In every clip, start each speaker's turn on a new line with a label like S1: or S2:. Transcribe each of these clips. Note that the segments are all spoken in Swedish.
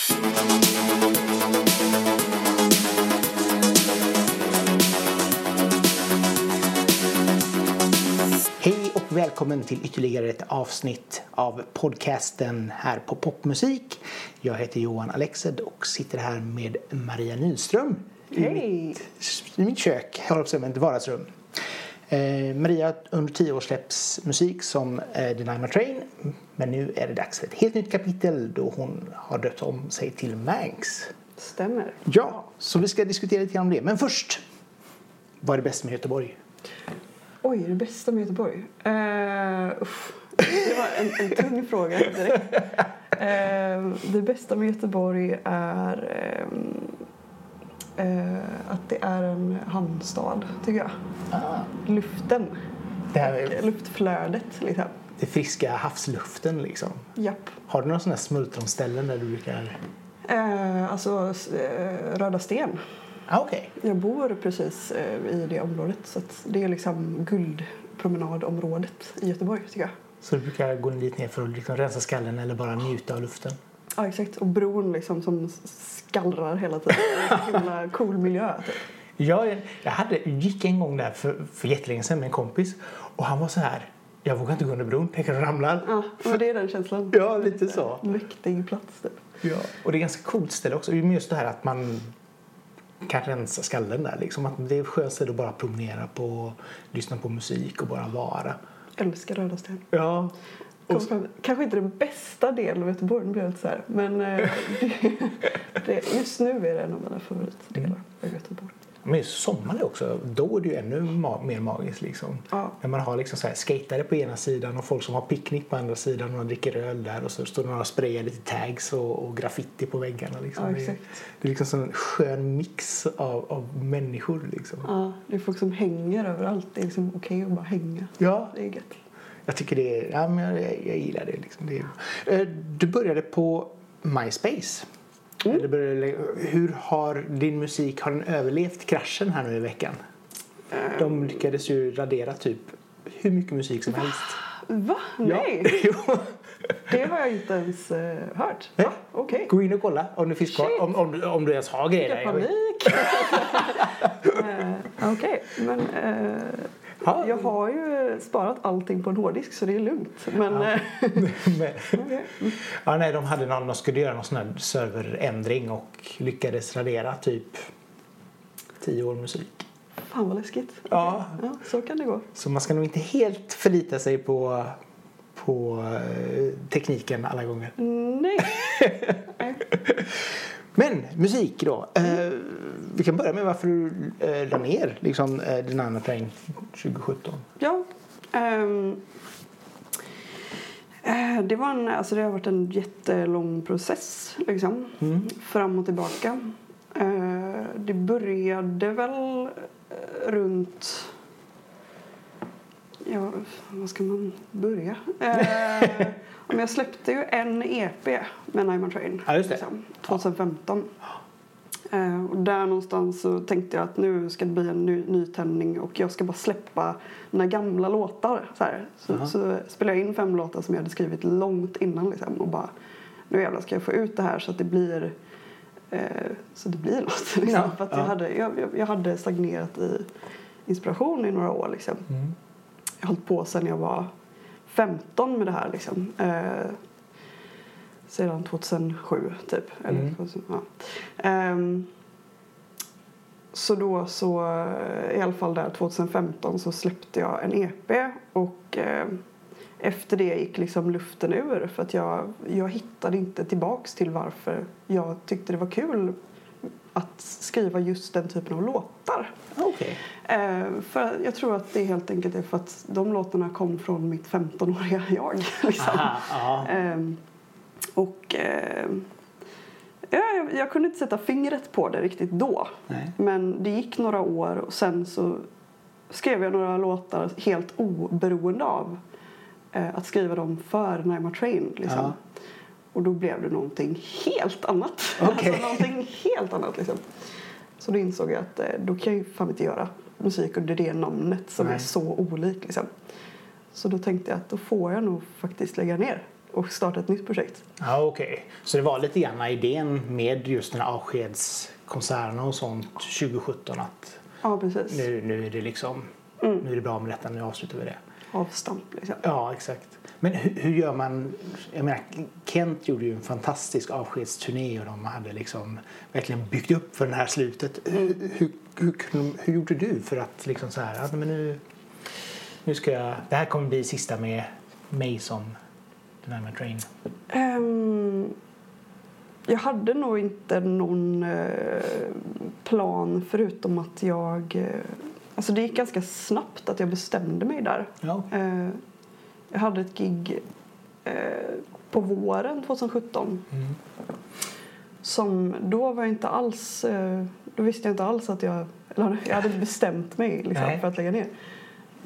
S1: Hej och välkommen till ytterligare ett avsnitt av podcasten här på Popmusik. Jag heter Johan Alexed och sitter här med Maria Nyström i
S2: Hej.
S1: mitt, i mitt kök, jag håller på att säga, men ett vardagsrum. Eh, Maria under tio år släpps musik som eh, Deny My Train men nu är det dags för ett helt nytt kapitel då hon har döpt om sig till Manx.
S2: Stämmer.
S1: Ja, så vi ska diskutera lite grann om det. Men först, vad är det bästa med Göteborg?
S2: Oj, det bästa med Göteborg? Uh. Det var en, en tung fråga direkt. Uh, det bästa med Göteborg är um, att det är en hamnstad, tycker jag. Luften,
S1: Det här är
S2: luftflödet liksom.
S1: det friska havsluften liksom.
S2: Japp.
S1: Har du några sådana smultronställen där du brukar...
S2: Uh, alltså eh, Röda Sten.
S1: Ah, okej.
S2: Jag bor precis eh, i det området så det är liksom guldpromenadområdet i Göteborg tycker jag.
S1: Så du brukar gå dit ner för att liksom rensa skallen eller bara njuta av luften?
S2: Ja, exakt. Och bron liksom som skallrar hela tiden. Det är en cool miljö. Typ.
S1: Jag, jag hade, gick en gång där för, för jättelänge sedan med en kompis och han var så här jag vågar inte gå under bron, tänk att jag ramlar.
S2: Ja, men det är den känslan.
S1: Ja, lite så.
S2: Mäktig plats typ.
S1: Ja. Och det är ganska coolt ställe också. Just det här att man kan rensa skallen där. Liksom. Att det är skönt ställe att bara promenera på, lyssna på musik och bara vara.
S2: Älskar Röda Sten.
S1: Ja.
S2: Kom fram- Kanske inte den bästa delen av Göteborg, nu blir jag lite så här. Men eh, det, det, just nu är det en av mina favoritdelar av Göteborg.
S1: men just sommar också, då är det ju ännu ma- mer magiskt. Liksom.
S2: Ja.
S1: När man har liksom så här skatare på ena sidan och folk som har picknick på andra sidan och man dricker öl där och så står det några och sprayar lite tags och, och graffiti på väggarna. Liksom.
S2: Ja,
S1: det, är, det är liksom en skön mix av, av människor. Liksom.
S2: Ja, det är folk som hänger överallt. Det är liksom okej att bara hänga.
S1: Ja,
S2: Det är gött.
S1: Jag tycker det är, ja, men jag, jag gillar det. Liksom. det är, Eh, du började på MySpace.
S2: Mm.
S1: Började, hur har din musik, har den överlevt kraschen här nu i veckan? De lyckades ju radera typ hur mycket musik som helst.
S2: Va? Nej,
S1: Ja.
S2: det har jag inte ens eh, hört. Va? Okej.
S1: Gå in och kolla om det finns kvar. Om, om, du- om du ens har grejer. Jag
S2: panik! Eh, Okej, men eh,
S1: Ja.
S2: jag har ju sparat allting på en hårddisk så det är lugnt. Men
S1: Ja.
S2: eh,
S1: Men, ja, nej, de, hade någon, de skulle göra någon sån här serverändring och lyckades radera typ tio år musik.
S2: fan vad läskigt.
S1: Ja,
S2: Ja, så kan det gå.
S1: så man ska nog inte helt förlita sig på, på eh, tekniken alla gånger.
S2: Nej. Nej.
S1: Men musik då. Eh, vi kan börja med varför du eh, la ner liksom, eh, Den andra Train 2017.
S2: Ja. eh, det, var en, alltså det har varit en jättelång process. Liksom,
S1: Mm.
S2: Fram och tillbaka. Eh, det började väl eh, runt... Ja, vad ska man börja? Eh, jag släppte ju en EP med Nine Train
S1: Ja,
S2: liksom, 2015. Eh, och där någonstans så tänkte jag att nu ska det bli en ny, nytändning och jag ska bara släppa mina gamla låtar. Så, här. Så,
S1: Aha.
S2: så spelade jag in fem låtar som jag hade skrivit långt innan liksom, och bara nu jävlar ska jag få ut det här så att det blir eh, så det blir något. Liksom.
S1: Ja,
S2: För att
S1: ja.
S2: jag, hade, jag- jag hade stagnerat i inspiration i några år. Liksom.
S1: Mm.
S2: Jag har hållit på sedan jag var 15 med det här. Liksom. Eh, sedan 2007, typ. Eller,
S1: Mm.
S2: 2000, ja. Ehm, så då så, eh, i alla fall där 2015 så släppte jag en EP och eh, efter det gick liksom luften ur för att jag, jag hittade inte tillbaks till varför jag tyckte det var kul att skriva just den typen av låtar.
S1: Okej.
S2: Eh, för jag tror att det helt enkelt är för att de låtarna kom från mitt 15-åriga jag. Liksom.
S1: Aha.
S2: Ehm, och ja, jag, jag kunde inte sätta fingret på det riktigt då.
S1: Nej.
S2: Men det gick några år och sen så skrev jag några låtar helt oberoende av eh, att skriva dem för Nightmare Train. Liksom.
S1: Ja.
S2: Och då blev det någonting helt annat.
S1: Okej.
S2: Alltså någonting helt annat liksom. Så då insåg jag att eh, då kan jag ju fan inte göra musik under det namnet som
S1: Nej.
S2: är så olikt liksom. Så då tänkte jag att då får jag nog faktiskt lägga ner. och starta ett nytt projekt.
S1: Ja, okej. Så det var lite grann idén med just den här avskedskonserterna och sånt 2017 att
S2: Ja, precis.
S1: nu, nu är det liksom, nu är det bra med detta, nu avslutar vi det.
S2: Avstamp liksom.
S1: Ja, exakt. Men hur, hur gör man? Jag menar, Kent gjorde ju en fantastisk avskedsturné och de hade liksom verkligen byggt upp för det här slutet. Hur, hur, hur, hur gjorde du för att liksom så här, att men nu, nu ska jag, det här kommer bli sista med mig som den här med Train.
S2: Ehm, jag hade nog inte någon eh, plan förutom att jag... Eh, alltså det gick ganska snabbt att jag bestämde mig där.
S1: Ja.
S2: Jag hade ett gig eh, på våren 2017
S1: Mm.
S2: som då var jag inte alls... Eh, då visste jag inte alls att jag... Eller jag hade bestämt mig liksom, för att lägga ner.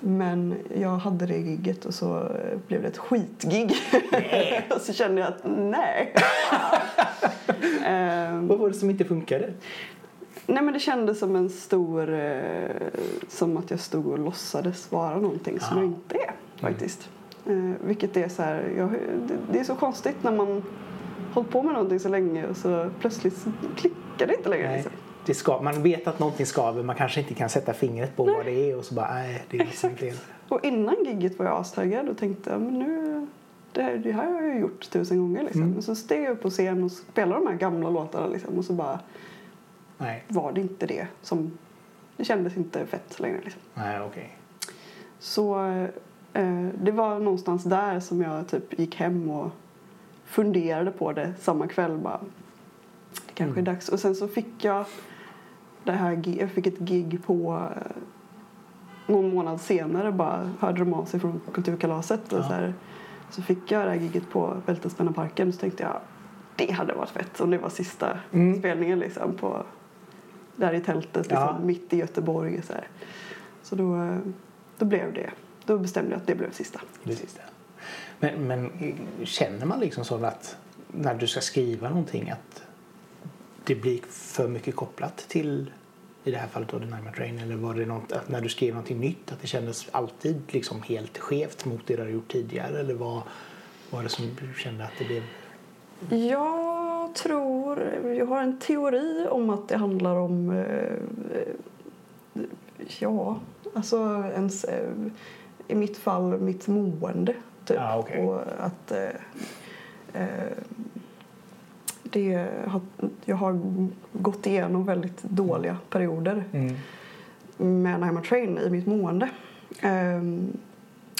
S2: Men jag hade det gigget och så eh, blev det ett skitgig. Och så kände jag att nej. Ehm,
S1: Vad var det som inte funkade?
S2: nej men det kändes som en stor... Eh, som att jag stod och låtsades vara någonting som
S1: Ja.
S2: jag inte är faktiskt. Eh, vilket är så här... Jag, det, det är så konstigt när man hållit på med någonting så länge och så plötsligt klickar det inte längre.
S1: Nej.
S2: Liksom.
S1: Det ska, man vet att någonting skaver, man kanske inte kan sätta fingret på vad det är och så bara nej, det är liksom inte det.
S2: Och innan gigget var jag astaggad och tänkte men nu, det, här, det här har jag ju gjort tusen gånger. Liksom.
S1: Mm.
S2: Men så steg jag upp på scen och spelade de här gamla låtarna liksom, och så bara
S1: Nej,
S2: var det inte det som... Det kändes inte fett längre. Liksom.
S1: nej okej.
S2: Så eh, det var någonstans där som jag typ gick hem och funderade på det samma kväll. Bara, det kanske
S1: Mm.
S2: är dags. Och sen så fick jag det här, jag fick ett gig på eh, någon månad senare bara hörde de av sig från Kulturkalaset. Och
S1: Ja.
S2: så, här, så fick jag det här giget på Bältespännarparken så tänkte jag det hade varit fett om det var sista
S1: Mm.
S2: spelningen liksom på, där i tältet liksom,
S1: Ja.
S2: mitt i Göteborg. Så, här. så då, eh, då blev det. Då bestämde jag att det blev sista.
S1: Det sista. Men, men känner man liksom så att när du ska skriva någonting att det blir för mycket kopplat till i det här fallet då Dynamo Train eller var det något att när du skrev någonting nytt att det kändes alltid liksom helt skevt mot det du hade gjort tidigare eller vad var det som du kände att det blev?
S2: Jag tror, jag har en teori om att det handlar om, eh, eh, ja, alltså ens, eh, i mitt fall mitt mående. Typ.
S1: Ja, okej.
S2: Och att eh, eh, det har, jag har gått igenom väldigt dåliga perioder med Naima Train i mitt mående. Ehm,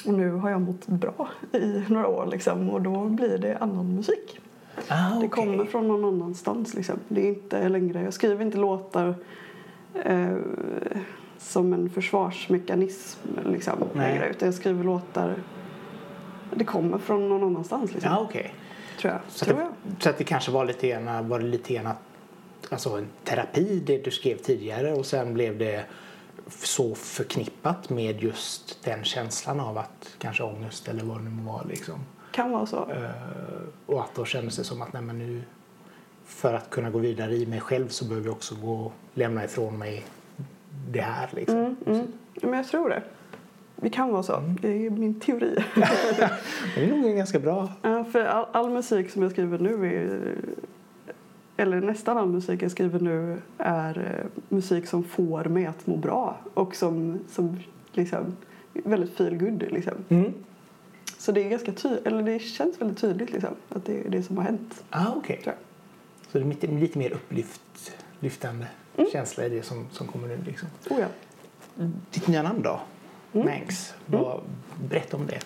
S2: och nu har jag mått bra i några år liksom, och då blir det annan musik.
S1: Ah,
S2: Det
S1: okej.
S2: kommer från någon annanstans. Liksom. Det är inte längre, jag skriver inte låtar eh, som en försvarsmekanism liksom, längre, jag skriver låtar det kommer från någon annanstans. Liksom,
S1: Ja, okej.
S2: tror jag.
S1: Så,
S2: tror jag.
S1: det, så att det kanske var lite grann, var det lite grann alltså en terapi det du skrev tidigare och sen blev det så förknippat med just den känslan av att kanske ångest eller vad det nu var liksom.
S2: Kan vara så.
S1: Eh, och att då kändes det som att nej, men nu för att kunna gå vidare i mig själv så behöver jag också gå lämna ifrån mig det här liksom.
S2: Mm, mm. Men jag tror det. Det kan vara så.
S1: Mm.
S2: Det är min teori.
S1: Det är nog en ganska bra.
S2: Ja, för all, all musik som jag skriver nu är eller nästan all musik jag skriver nu är eh, musik som får mig att må bra och som, som liksom väldigt feel good liksom.
S1: Mm.
S2: Så det är ganska tydligt, eller det känns väldigt tydligt liksom att det är det som har hänt.
S1: Ah.
S2: Tror
S1: Så det är lite, lite mer upplyftande
S2: Mm.
S1: känsla i det som, som kommer nu liksom.
S2: Oh ja.
S1: Ditt nya namn då?
S2: Mm.
S1: Manx. Vad, berätta om det.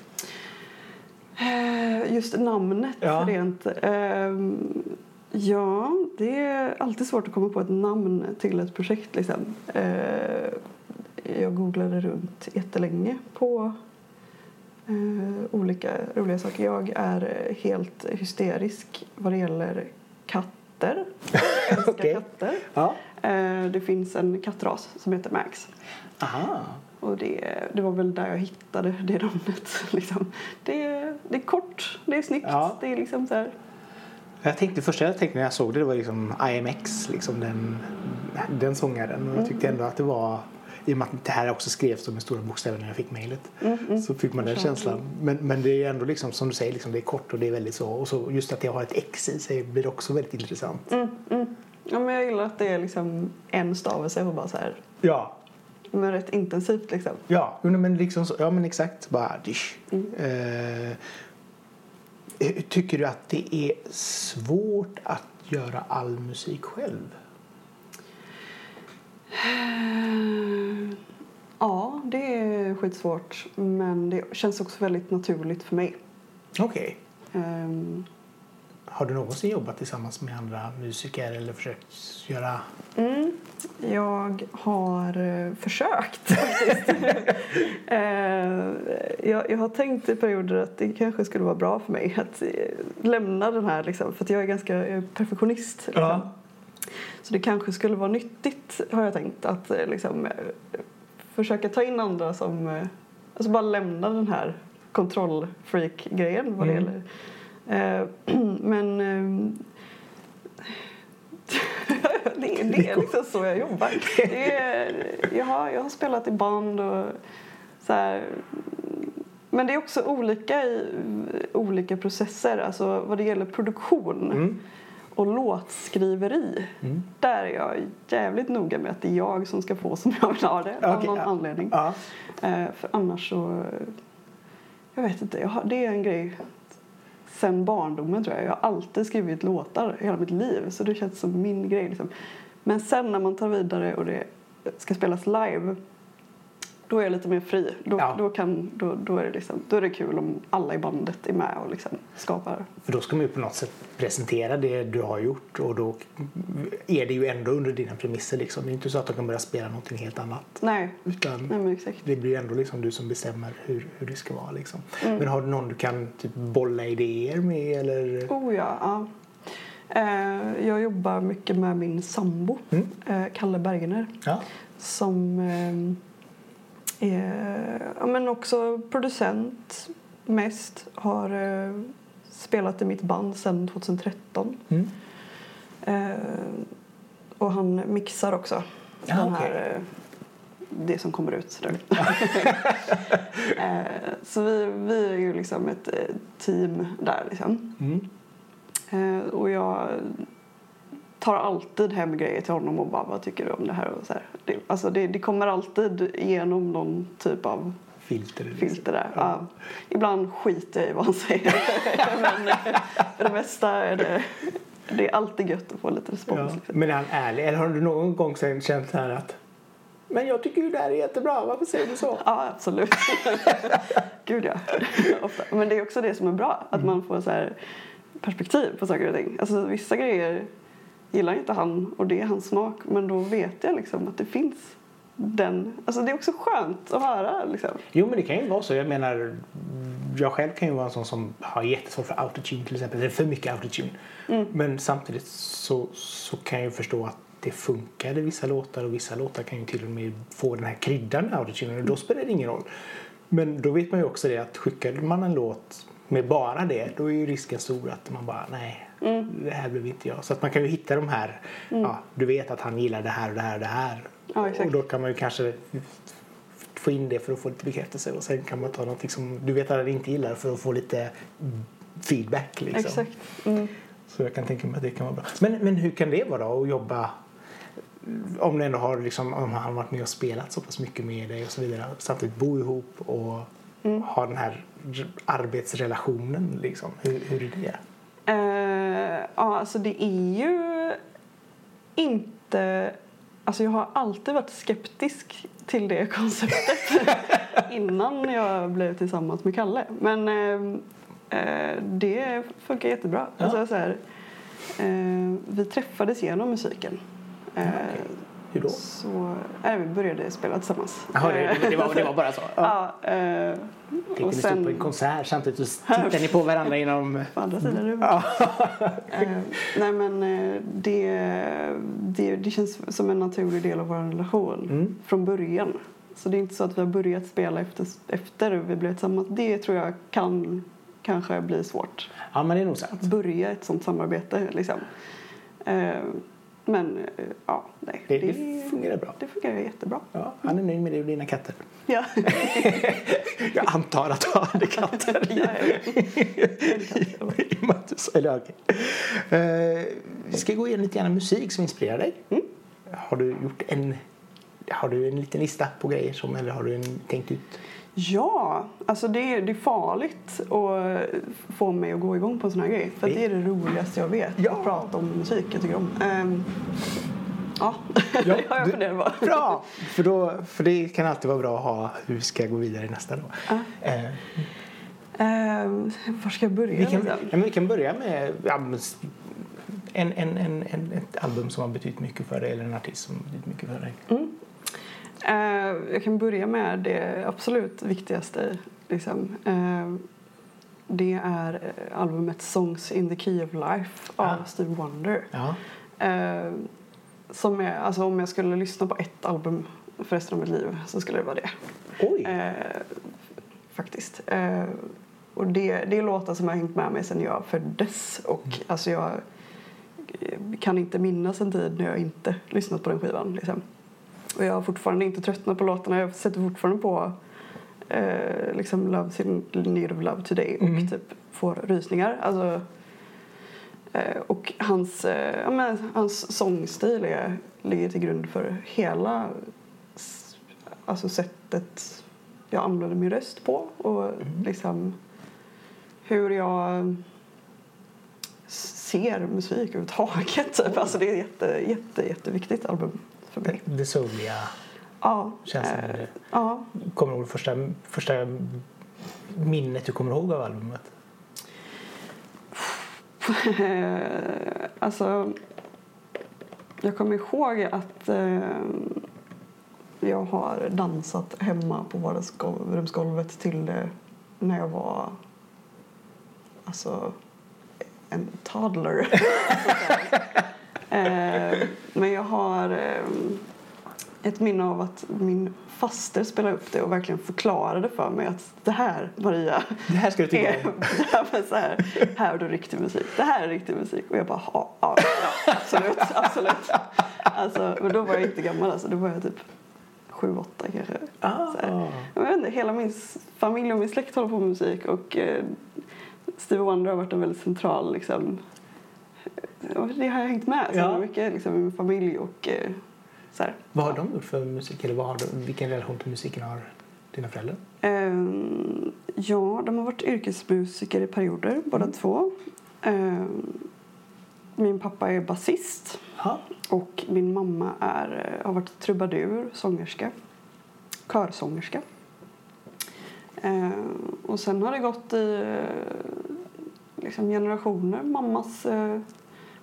S2: Eh, Just namnet
S1: Ja.
S2: rent. ehm, ja, det är alltid svårt att komma på ett namn till ett projekt. Liksom. Eh, jag googlade runt jättelänge på eh, olika roliga saker. Jag är helt hysterisk vad det gäller katter. Jag älskar
S1: Okej.
S2: katter.
S1: Ja.
S2: Eh, det finns en kattras som heter Max.
S1: Aha.
S2: Och det, det var väl där jag hittade det namnet. Liksom. Det, det är kort, det är snyggt.
S1: Ja.
S2: Det är liksom så här.
S1: Jag tänkte, första jag tänkte när jag såg det, det var liksom IMX, liksom den, den sångaren. Och jag tyckte ändå att det var i och med att det här också skrevs med stora bokstäver när jag fick mejlet.
S2: Mm,
S1: Så fick man den känslan. Men, men det är ändå liksom som du säger, liksom, det är kort och det är väldigt så. Och så just att det har ett X i sig blir också väldigt intressant.
S2: Mm, mm. Ja, men jag gillar att det är liksom en stavelse och bara så här,
S1: Ja,
S2: men rätt intensivt liksom.
S1: Ja, men liksom så, ja men exakt. Bara dish. Eh, tycker du att det är svårt att göra all musik själv?
S2: Ja, det är skitsvårt. Men det känns också väldigt naturligt för mig.
S1: Okej.
S2: Ehm,
S1: Har du någonsin jobbat tillsammans med andra musiker eller försökt göra...
S2: Mm, jag har eh, försökt faktiskt. Eh, jag, jag har tänkt i perioder att det kanske skulle vara bra för mig att eh, lämna den här, liksom, för jag är ganska jag är perfektionist. Liksom.
S1: Ja.
S2: Så det kanske skulle vara nyttigt, har jag tänkt, att liksom, försöka ta in andra som... Alltså bara lämna den här kontrollfreak-grejen vad det
S1: Mm.
S2: gäller. Eh, Men... eh, det, är, det är liksom så jag jobbar. Är, jag, har, jag har spelat i band och så här, men det är också olika i olika processer. Alltså vad det gäller produktion
S1: Mm.
S2: och låtskriveri.
S1: Mm.
S2: Där är jag jävligt noga med att det är jag som ska få som jag vill ha det. Av
S1: Okej,
S2: någon
S1: ja.
S2: anledning.
S1: Ja.
S2: Eh, för annars så... Jag vet inte. Jag har, det är en grej sen barndomen tror jag. Jag har alltid skrivit låtar hela mitt liv. Så det känns som min grej. Liksom. Men sen när man tar vidare och det ska spelas live. Då är jag lite mer fri. Då,
S1: Ja.
S2: då, kan, då, då, är det liksom, då är det kul om alla i bandet är med och liksom skapar.
S1: För då ska man ju på något sätt presentera det du har gjort och då är det ju ändå under dina premisser. Liksom. Det är inte så att de kan börja spela någonting helt annat.
S2: Nej,
S1: Utan
S2: nej
S1: det blir ju ändå liksom du som bestämmer hur, hur det ska vara. Liksom.
S2: Mm.
S1: Men har du någon du kan typ bolla idéer med? Eller?
S2: Oh ja. ja. Eh, jag jobbar mycket med min sambo,
S1: Mm.
S2: eh, Kalle Bergener.
S1: Ja.
S2: som eh, ja, men också producent mest. Har eh, spelat i mitt band sedan 2013.
S1: Mm.
S2: Eh, och han mixar också
S1: Ja,
S2: den
S1: okej.
S2: här, eh, det som kommer ut. Där. eh, så vi, vi är ju liksom ett eh, team där. Liksom.
S1: Mm.
S2: Eh, och jag tar alltid hem grejer till honom och bara vad tycker du om det här? Och så här. Det, alltså det, det kommer alltid igenom någon typ av
S1: Filter.
S2: Filter där.
S1: Ja.
S2: Ja. Ibland skiter jag i vad han säger. Men för det mesta är det, det är alltid gött att få lite respons.
S1: Ja. Men är han ärlig? Eller har du någon gång sen känt här att men jag tycker ju det här är jättebra, varför säger du så?
S2: Ja, absolut. Gud ja. Ofta. Men det är också det som är bra. Att man får så här perspektiv på saker och ting. Alltså vissa grejer gillar inte han och det är hans smak. Men då vet jag liksom att det finns den. Alltså det är också skönt att höra liksom.
S1: Jo men det kan ju vara så. Jag menar, jag själv kan ju vara en sån som har jättesvårt för autotune till exempel. Eller för mycket autotune. Men samtidigt så, så kan jag ju förstå att det funkar i vissa låtar och vissa låtar kan ju till och med få den här kryddan autotune och då spelar det ingen roll. Men då vet man ju också det att skickar man en låt med bara det då är ju risken stor att man bara nej det här blev inte jag. Så att man kan ju hitta de här, ja du vet att han gillar det här och det här och det här.
S2: Ja,
S1: och då kan man ju kanske få in det för att få lite bekräftelse och sen kan man ta någonting som du vet att han inte gillar för att få lite feedback. Liksom.
S2: Exakt. Mm.
S1: Så jag kan tänka mig att det kan vara bra. Men, men hur kan det vara då att jobba om du ändå har liksom, om han varit med och spelat så pass mycket med dig och så vidare. Samtidigt bo ihop och ha den här arbetsrelationen liksom. Hur, hur är det?
S2: Eh, ja, alltså det är ju inte... Alltså jag har alltid varit skeptisk till det konceptet innan jag blev tillsammans med Kalle. Men eh, eh, det funkar jättebra.
S1: Ja.
S2: Alltså så här, eh, vi träffades genom musiken. Eh,
S1: Hur då?
S2: Så, eh, vi började spela tillsammans.
S1: Jaha, det, det, var, det var bara så? Ja.
S2: Ja, eh,
S1: Tänker
S2: och
S1: ni stå på en
S2: sen
S1: konsert samtidigt så tittar ni på varandra inom...
S2: på andra sidan rummet. Eh, nej men eh, det, det, det känns som en naturlig del av vår relation
S1: Mm.
S2: från början. Så det är inte så att vi har börjat spela efter, efter vi blev tillsammans. Det tror jag kan kanske bli svårt.
S1: Ja, men det är nog sant.
S2: Att börja ett sånt samarbete liksom. Eh, Men eh, ja, nej.
S1: Det, det fungerar bra.
S2: det fungerar jättebra.
S1: Ja, han är nöjd med dig och dina katter.
S2: Ja.
S1: Jag antar att du hade katter.
S2: Ja, jag
S1: Eller. Eh, Vi ska gå igenom lite grann musik som inspirerar dig.
S2: Mm.
S1: Har du gjort en har du en liten lista på grejer som, eller har du en, tänkt ut?
S2: Ja, alltså det är, det är farligt att få mig att gå igång på en sån här grej. För det är det roligaste jag vet.
S1: Ja.
S2: Att prata om musik jag tycker om. Ehm, ja,
S1: Ja,
S2: det har jag funderat på.
S1: Bra! För, då, för det kan alltid vara bra att ha hur ska gå vidare nästa då.
S2: Ja.
S1: Eh,
S2: Ehm, var ska jag börja?
S1: vi, kan, ja,
S2: liksom?
S1: men vi kan börja med ja, en, en, en, en, ett album som har betytt mycket för dig eller en artist som har betytt mycket för dig.
S2: Mm. Eh, jag kan börja med det absolut viktigaste. Liksom. Eh, det är eh, albumet Songs in the Key of Life av
S1: Ah.
S2: Stevie Wonder.
S1: Ja.
S2: Eh, som är, alltså om jag skulle lyssna på ett album för resten av mitt liv så skulle det vara det.
S1: Oj!
S2: Eh, faktiskt. Eh, och det, det är låtar som har hängt med mig sedan jag föddes. Och alltså jag kan inte minnas en tid när jag inte lyssnat på den skivan. Liksom. Och jag har fortfarande inte tröttnat på låtarna. Jag sätter fortfarande på eh, liksom Love's in need of love today och
S1: Mm.
S2: typ får rysningar. Alltså, eh, och hans, eh, ja, men, hans sångstil är, ligger till grund för hela alltså sättet jag använder min röst på och liksom hur jag ser musik överhuvudtaget. Typ. Alltså det är ett jätte, jätte, jätteviktigt album för mig.
S1: Det souliga
S2: Ja,
S1: känslan.
S2: eh, ja.
S1: Kommer du ihåg första, första minnet du kommer ihåg av albumet?
S2: alltså, jag kommer ihåg att eh, jag har dansat hemma på vardagsrumsgolvet till det när jag var alltså, en toddler. Eh, men jag har eh, ett minne av att min faster spelade upp det och verkligen förklarade för mig att det här, Maria,
S1: Det här ska du tycka
S2: är,
S1: om.
S2: det här, så här, här har du riktig musik. Det här är riktig musik. Och jag bara, ja, ja, ja absolut, absolut. Alltså, men då var jag inte gammal, alltså. då var jag typ sju, åtta kanske.
S1: Ah.
S2: Jag vet inte, hela min familj och min släkt håller på med musik och eh, Stevie Wonder har varit en väldigt central liksom, det har jag hängt med så
S1: Ja.
S2: mycket liksom, min familj och eh, så här.
S1: Vad har de gjort för musik? Eller vad har de, vilken relation till musiken har dina föräldrar?
S2: Ehm, ja, de har varit yrkesmusiker i perioder, båda två. Ehm, min pappa är basist och min mamma är, eh, har varit trubadur, sångerska, körsångerska. Ehm, och sen har det gått i eh, liksom generationer. Mammas, eh,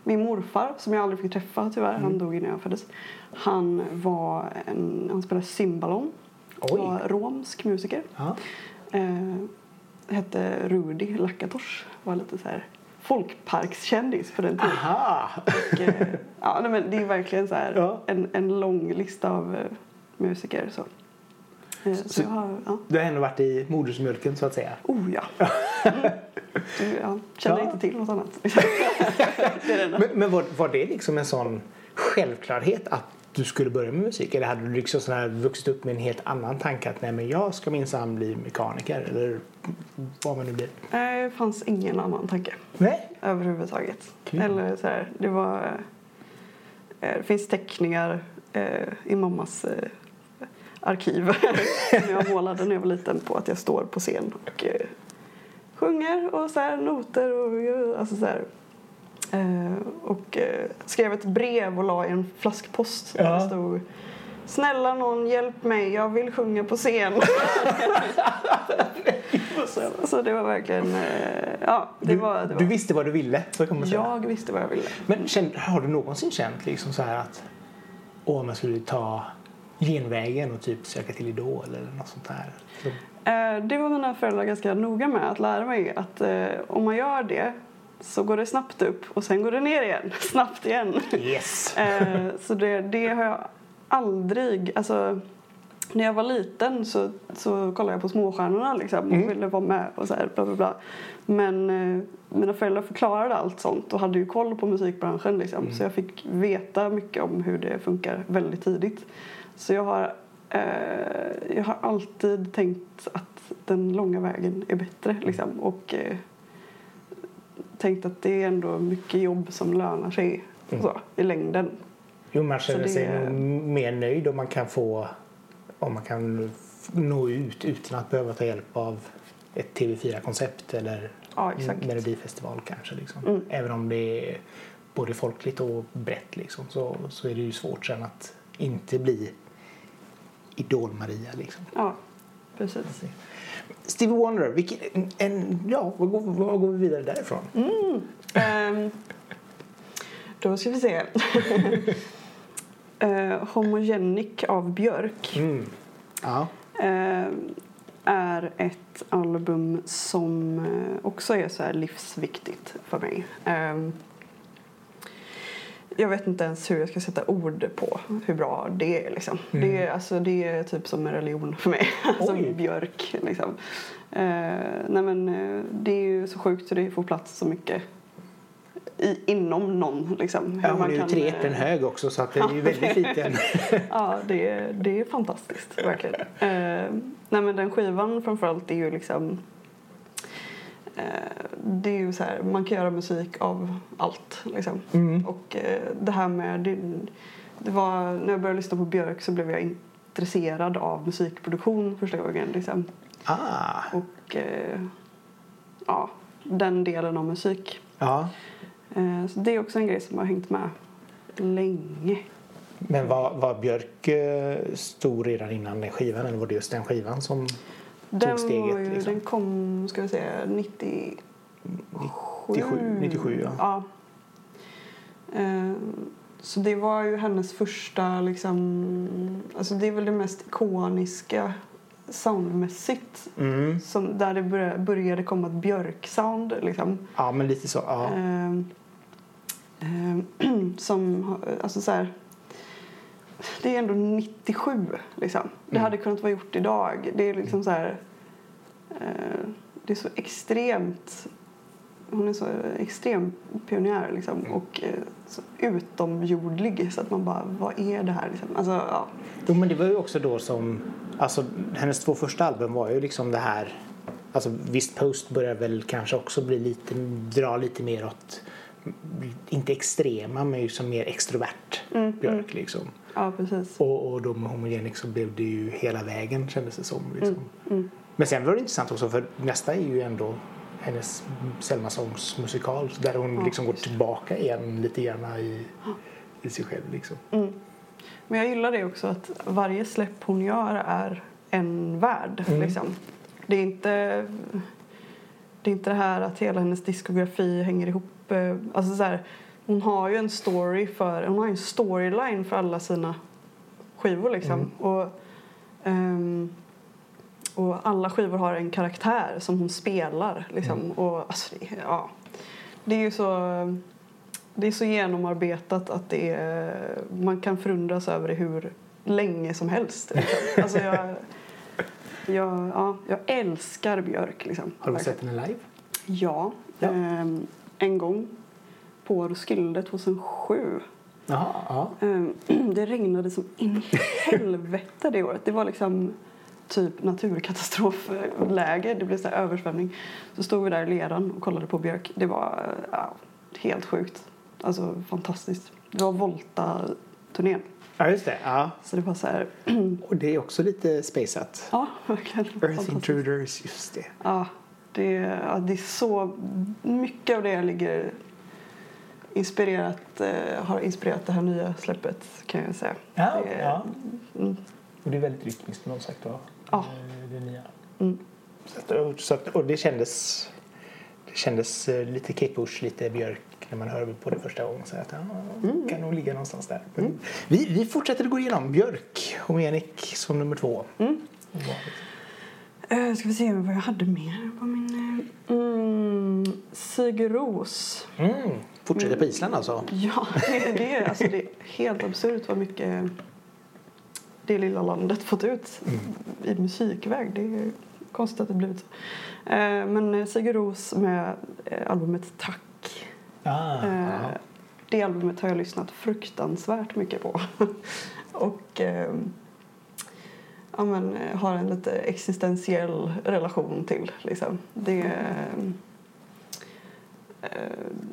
S2: min morfar, som jag aldrig fick träffa tyvärr, han dog innan jag föddes. Han, var en, han spelade cymbalon,
S1: Oj.
S2: var romsk musiker.
S1: Ja.
S2: Eh, hette Rudi Lakatosh. Var lite så här folkparkskändis på den tiden.
S1: Aha!
S2: Och, eh, ja, nej, men det är verkligen så här
S1: Ja.
S2: en, en lång lista av eh, musiker. Så. Så, jag har, ja.
S1: Du har ändå varit i modersmjölken så att säga.
S2: Oh ja. Mm. Du, ja. Känner
S1: Ja.
S2: inte till något annat. det det.
S1: Men, men var, var det liksom en sån självklarhet att du skulle börja med musik? Eller hade du liksom sån här vuxit upp med en helt annan tanke att nej men jag ska minsann bli mekaniker eller vad man nu blir?
S2: Nej, det fanns ingen annan tanke
S1: Nej?
S2: överhuvudtaget.
S1: Kul.
S2: Eller så här, det var... Eh, det finns teckningar eh, i mammas eh, arkiv som jag målade när jag var liten på att jag står på scen och eh, sjunger och så här, noter och alltså så här. Eh, och eh, skrev ett brev och la i en flaskpost där
S1: Ja.
S2: det stod Snälla någon hjälp mig, jag vill sjunga på scen. så, så det var verkligen, eh, ja det
S1: Du,
S2: var, det var.
S1: du visste vad du ville, så kan man säga.
S2: Jag visste vad jag ville.
S1: Men har du någonsin känt liksom så här att åh, man skulle ta genvägen och typ söka till Idol eller något sånt där? Så,
S2: Eh, Det var mina föräldrar ganska noga med att lära mig att eh, om man gör det så går det snabbt upp och sen går det ner igen, snabbt igen.
S1: yes!
S2: Eh, så det, det har jag aldrig, alltså när jag var liten så, så kollade jag på Småstjärnorna liksom, och
S1: Mm.
S2: ville vara med och så här, bla, bla, bla. Men eh, mina föräldrar förklarade allt sånt och hade ju koll på musikbranschen liksom.
S1: Mm.
S2: Så jag fick veta mycket om hur det funkar väldigt tidigt. Så jag har, eh, jag har alltid tänkt att den långa vägen är bättre liksom. Och eh, tänkt att det är ändå mycket jobb som lönar sig
S1: Mm.
S2: så, i längden.
S1: Jo, man känner
S2: det-
S1: sig mer nöjd om man kan få om man kan nå ut utan att behöva ta hjälp av ett TV4-koncept eller
S2: Ja, exakt.
S1: Melodifestival kanske. Liksom.
S2: Mm.
S1: Även om det är både folkligt och brett liksom, så, så är det ju svårt sen att inte bli Idol-Maria. Liksom.
S2: Ja, precis.
S1: Stevie Wonder, vilken, en, ja, vad går, vad går vi vidare därifrån?
S2: Ehm, då ska vi se. uh, Homogenic av Björk
S1: Mm. Ja.
S2: eh, är ett album som eh, också är så livsviktigt för mig. Ehm, jag vet inte ens hur jag ska sätta ord på hur bra det är. Liksom.
S1: Mm.
S2: Det, är alltså, det är typ som en religion för mig. alltså
S1: Oj.
S2: Björk. Liksom. Eh, nej men, eh, det är ju så sjukt så det får plats så mycket i, inom någon. Liksom. Hur
S1: Ja, hon
S2: man
S1: är ju
S2: kan,
S1: tre
S2: eh,
S1: äpplen hög också så att det är ju väldigt liten.
S2: Ja, det är, det är fantastiskt, verkligen. Eh, nej, men den skivan framförallt är ju liksom... Eh, det är ju så här, man kan göra musik av allt, liksom.
S1: Mm.
S2: Och eh, det här med... Det, det var, när jag började lyssna på Björk så blev jag intresserad av musikproduktion första gången. Liksom.
S1: Ah,
S2: Och eh, ja, den delen av musik.
S1: ja.
S2: Så det är också en grej som har hängt med länge.
S1: Men var, var Björk stor redan innan den skivan eller var det just den skivan som
S2: Den,
S1: steget,
S2: var ju,
S1: liksom.
S2: den kom, ska vi säga, 97.
S1: 97, 97 ja.
S2: ja. Eh, så det var ju hennes första, liksom, alltså det är väl det mest ikoniska soundmässigt.
S1: Mm.
S2: Som, där det började, började komma ett Björk-sound. Liksom.
S1: Ja, men lite så. Ja.
S2: Eh, eh, som, alltså så här, det är ändå 97 liksom. Det
S1: Mm.
S2: hade kunnat vara gjort idag. Det är liksom så här, eh, det är så extremt, hon är så extrem pionjär liksom
S1: Mm.
S2: och eh, så utomjordlig så att man bara, vad är det här liksom? Alltså, ja.
S1: Jo, men det var ju också då som... Alltså, hennes två första album var ju liksom det här... Alltså, visst, Post börjar väl kanske också bli lite, dra lite mer åt... Inte extrema, men ju som mer extrovert
S2: Mm,
S1: Björk. Liksom.
S2: Ja, precis.
S1: Och, och då med Homogenic så blev det ju hela vägen kändes det som. Liksom.
S2: Mm.
S1: Men sen var det intressant också för nästa är ju ändå hennes Selma Songs musikal där hon
S2: Ja,
S1: liksom går tillbaka igen lite grann i, i sig själv. Liksom.
S2: Mm. Men jag gillar det också att varje släpp hon gör är en värld.
S1: Mm.
S2: Liksom. Det, är inte, det är inte det här att hela hennes diskografi hänger ihop. eh, Alltså så här, hon har ju en story för, hon har en storyline för alla sina skivor. Liksom.
S1: Mm.
S2: Och, ehm, och alla skivor har en karaktär som hon spelar. Liksom.
S1: Mm.
S2: Och, alltså, det, ja. det är ju så det är så genomarbetat att det är, man kan förundras över det hur länge som helst. Liksom. Alltså jag, jag, ja, jag älskar Björk. Liksom,
S1: Har du sett henne live?
S2: Ja.
S1: Ja.
S2: Ehm, en gång på Roskilde 2007.
S1: Jaha, ja.
S2: Ehm, det regnade som in i helvete det året. Det var liksom typ naturkatastrofläge. Det blev så översvämning. Så stod vi där i leran och kollade på Björk. Det var ja, helt sjukt. Alltså fantastiskt. Det var Volta-turnén.
S1: ja, just det. Ja.
S2: Så det var så här...
S1: Och det är också lite spaceat.
S2: Ja, verkligen.
S1: Earth. Intruders, just det.
S2: Ja, det, ja, det är så mycket av det ligger inspirerat, eh, har inspirerat det här nya släppet kan jag säga.
S1: Ja,
S2: det,
S1: ja.
S2: Mm,
S1: Och det är väldigt rytmiskt med något sagt då.
S2: Ja.
S1: Eh, Det nya.
S2: mm.
S1: Så att, och, så att, och det kändes, det kändes eh, lite Kate lite Björk när man hörde på det första gången. Så att, ja,
S2: Mm.
S1: kan nog ligga någonstans där. Men Vi, vi fortsätter att gå igenom Björk, Homenik som nummer två.
S2: Mm. Ska vi se vad jag hade mer på min... eh, Mm, Sigur Ros.
S1: Mm. Fortsätter på Island alltså.
S2: Ja, det, det, är, alltså, det är helt absurt vad mycket det lilla landet fått ut i musikväg. Det är konstigt att det blivit så. Eh, men Sigur Ros med eh, albumet Tack.
S1: Ah,
S2: Eh,
S1: ja.
S2: det albumet har jag lyssnat fruktansvärt mycket på. och eh, ja, men, eh, har en lite existentiell relation till. Liksom. Det eh,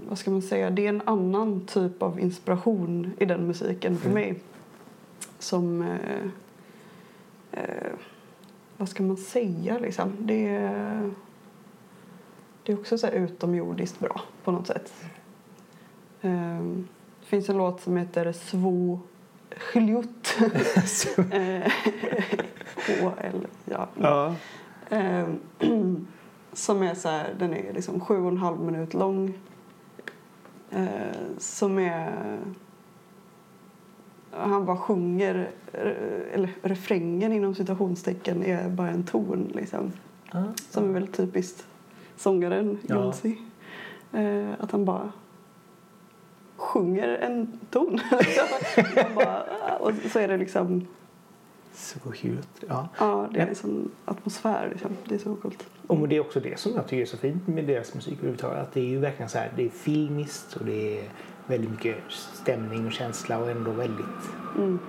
S2: vad ska man säga, det är en annan typ av inspiration i den musiken för
S1: Mm.
S2: mig. Som, eh, eh, vad ska man säga liksom? Det är, det är också så här utomjordiskt bra på något sätt. Ehm, det finns en låt som heter Svo Chljut. Eh, H-L, ja.
S1: ja.
S2: Som är så här, den är liksom sju och en halv minut lång. Eh, som är... Han bara sjunger, eh, eller refrängen inom citationstecken är bara en ton liksom.
S1: Ah.
S2: Som är väldigt typiskt sångaren
S1: Ja.
S2: Jonsi. Eh, att han bara sjunger en ton. liksom. Bara, ah, och så är det liksom,
S1: Så cute. Ja.
S2: ja det är en sån atmosfär liksom. Det är så coolt.
S1: Och det är också det som jag tycker är så fint med deras musik överhuvudtaget. Att det är ju verkligen så här, det är filmiskt och det är väldigt mycket stämning och känsla och ändå väldigt
S2: Mm.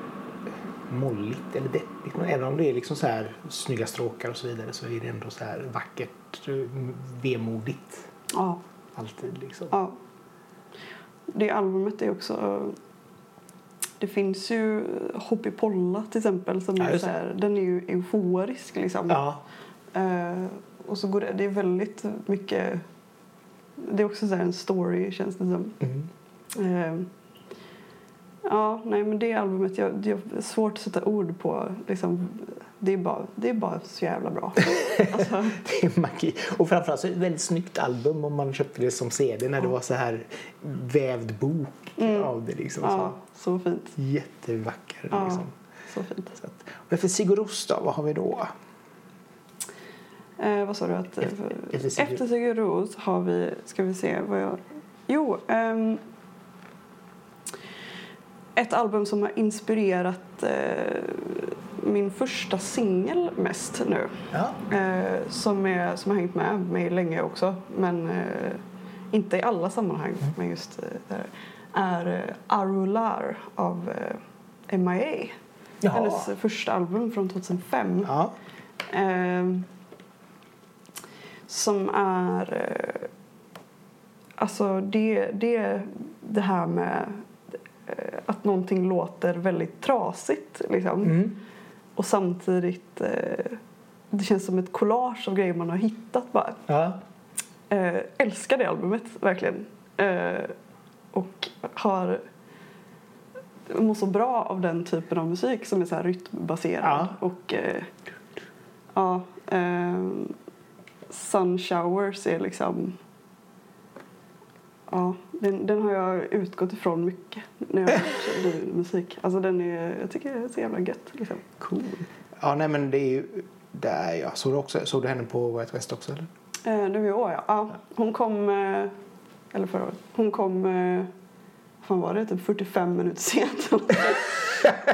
S1: molligt eller deppigt. Men även om det är liksom så här snygga stråkar och så vidare så är det ändå så här vackert, vemodigt.
S2: Ja,
S1: Alltid liksom.
S2: ja. Det albumet är också... Det finns ju Hoppy Polla till exempel. Som
S1: Ja,
S2: är så här, den är ju euforisk liksom.
S1: Ja.
S2: Eh, och så går det, det är väldigt mycket... Det är också så här en story känns det som.
S1: Mm.
S2: Eh, ja, nej men det albumet, jag, det är svårt att sätta ord på. Liksom, det, är bara, det är bara så jävla bra. alltså,
S1: Det är magi. Och framförallt så är det ett väldigt snyggt album om man köpte det som CD när det
S2: Ja.
S1: var så här vävd bok
S2: Mm.
S1: av det liksom.
S2: ja,
S1: Så
S2: så fint.
S1: jättevacker
S2: Ja.
S1: liksom.
S2: Så fint.
S1: Så att, och efter Sigur Ros då, vad har vi då?
S2: Eh, vad sa du? Att,
S1: Efter- efter
S2: efter Sigur Ros har vi, ska vi se vad jag... Jo, ehm, ett album som har inspirerat eh, min första singel mest nu.
S1: Ja.
S2: Eh, som, är, som har hängt med mig länge också. Men eh, inte i alla sammanhang. Men just eh. Är eh, Arular av eh, MIA.
S1: Jaha.
S2: Hennes första album från 2005.
S1: Ja.
S2: Eh, som är... Eh, alltså det, det, det här med att någonting låter väldigt trasigt. Liksom.
S1: Mm.
S2: Och samtidigt... Eh, det känns som ett collage av grejer man har hittat bara.
S1: Ja.
S2: Eh, älskar det albumet, verkligen. Eh, och har mår så bra av den typen av musik som är så här rytmbaserad.
S1: Ja.
S2: Och eh, ja, eh, Sun Showers är liksom... Ja, den, den har jag utgått ifrån mycket när jag har hört musik. Alltså den är, jag tycker det är så jävla gött. Liksom.
S1: Cool. Ja, nej men det är ju där jag såg du också. Såg du henne på White West också eller?
S2: Eh, nu i år, ja. ja. Hon kom... Eh, eller förra året. Hon kom... Eh, vad fan var det? Typ 45 minuter sent.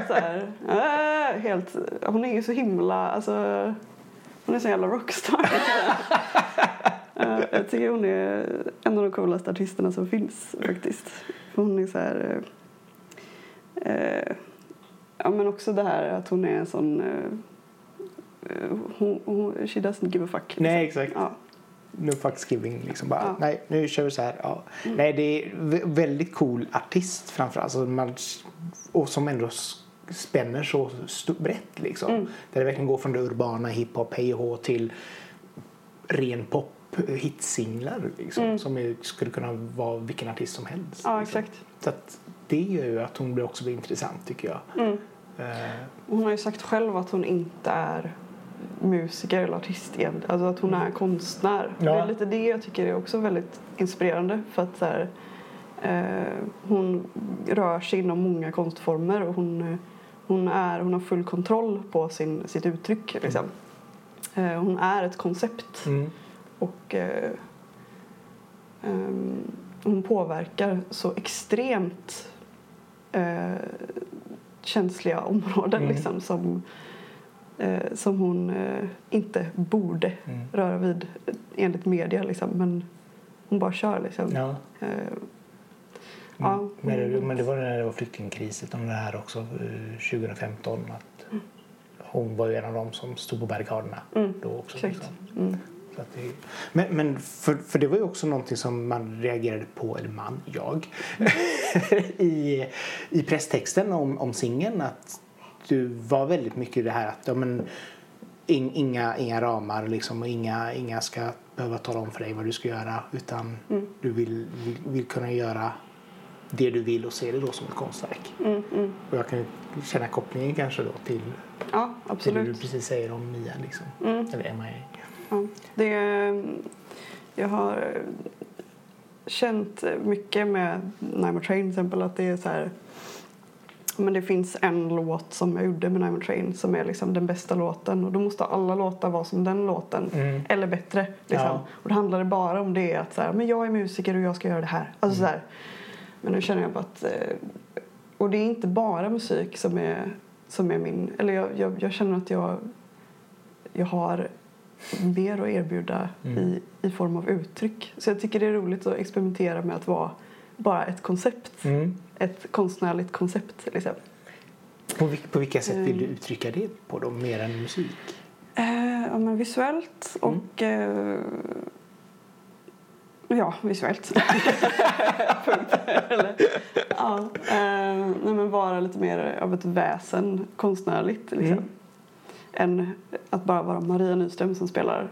S2: så här, eh, helt, hon är ju så himla... Alltså, hon är så jävla rockstar. Eh, jag tycker hon är en av de coolaste artisterna som finns faktiskt. Hon är så här... Eh, eh, ja, men också det här att hon är en sån... Eh, eh, hon, hon, she doesn't give a fuck. liksom.
S1: Nej, exakt.
S2: Ja.
S1: No fucks giving liksom bara.
S2: Ja.
S1: Nej, nu kör vi så här. Ja. Nej, det är vä- väldigt cool artist framförallt. Alltså man, och som ändå spänner så brett liksom.
S2: Mm.
S1: Där det verkligen går från det urbana hiphop, hej till ren pop hitsinglar liksom.
S2: Mm.
S1: Som skulle kunna vara vilken artist som helst.
S2: Ja,
S1: liksom.
S2: exakt.
S1: Så att det gör ju att hon blir också blir intressant tycker jag.
S2: Mm.
S1: Eh,
S2: Hon har ju sagt själv att hon inte är musiker eller artist igen. Alltså att hon är konstnär.
S1: Mm. Ja.
S2: Det är lite det jag tycker är också väldigt inspirerande. För att så här, eh, hon rör sig inom många konstformer och hon, hon, är, hon har full kontroll på sin, sitt uttryck. Liksom. Eh, hon är ett koncept.
S1: mm.
S2: Och eh, ehm, hon påverkar så extremt eh, känsliga områden
S1: Mm.
S2: liksom, som, eh, som hon eh, inte borde
S1: Mm.
S2: röra vid enligt media. Liksom, men hon bara kör. Liksom.
S1: Ja.
S2: Eh,
S1: Mm.
S2: Ja.
S1: Men, det, men det var när det var flyktingkriset om det här också eh, 2015 att hon var en av dem som stod på barrikaderna
S2: Mm.
S1: då också. liksom.
S2: Mm.
S1: Det, men men för, för det var ju också någonting som man reagerade på, eller man, jag, i, i presstexten om, om singeln att du var väldigt mycket det här att ja, men, in, inga, inga ramar liksom, och inga, inga ska behöva tala om för dig vad du ska göra utan
S2: Mm.
S1: du vill, vill, vill kunna göra det du vill och se det då som ett konstverk.
S2: Mm, mm.
S1: Och jag kan känna kopplingen kanske då till,
S2: Ja,
S1: till det du precis säger om Mia liksom.
S2: Mm.
S1: Eller MIA.
S2: Ja. Det, jag har känt mycket med Nine Train till exempel att det är så här men det finns en låt som jag gjorde med Nine Train som är liksom den bästa låten och då måste alla låtar vara som den låten
S1: Mm.
S2: eller bättre. Liksom.
S1: Ja.
S2: Och då handlar det bara om det att så här, men jag är musiker och jag ska göra det här. Alltså, så här. Men nu känner jag bara att eh, och det är inte bara musik som är, som är min eller jag, jag, jag känner att jag jag har mer att erbjuda
S1: Mm.
S2: i, i form av uttryck. Så jag tycker det är roligt att experimentera med att vara bara ett koncept.
S1: Mm.
S2: Ett konstnärligt koncept. Liksom.
S1: På, på vilka sätt vill du
S2: Mm.
S1: uttrycka det på då, mer än musik?
S2: Eh, ja, men visuellt och... Eh, ja, visuellt. Punkt. Eller, ja, eh, nej, men vara lite mer av ett väsen konstnärligt. Liksom.
S1: Mm.
S2: Än att bara vara Maria Nyström som spelar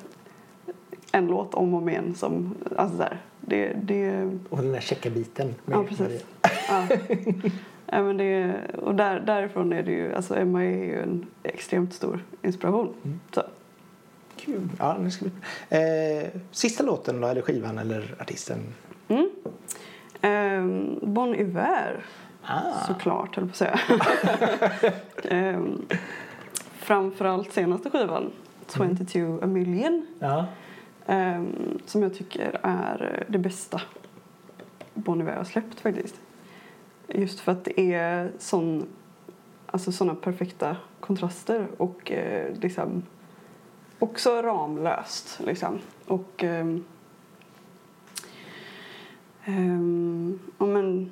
S2: en låt om och om igen. Som, alltså där, det, det,
S1: Och den där checka biten. med
S2: Ja, precis.
S1: Maria.
S2: Ja. ja, men det, och där, därifrån är det ju, alltså Emma är ju en extremt stor inspiration.
S1: Mm.
S2: Så.
S1: Kul. Ja, nu ska vi... eh, sista låten då, eller skivan eller artisten?
S2: Mm. Ehm, bon Iver,
S1: Ah.
S2: såklart höll på att säga. Ehm, framförallt senaste skivan, 22 a million,
S1: Ja.
S2: ehm, som jag tycker är det bästa Bon Iver har släppt faktiskt. Just för att det är sån, alltså såna perfekta kontraster och eh, liksom också ramlöst. Liksom. Och ehm, ehm, ja, men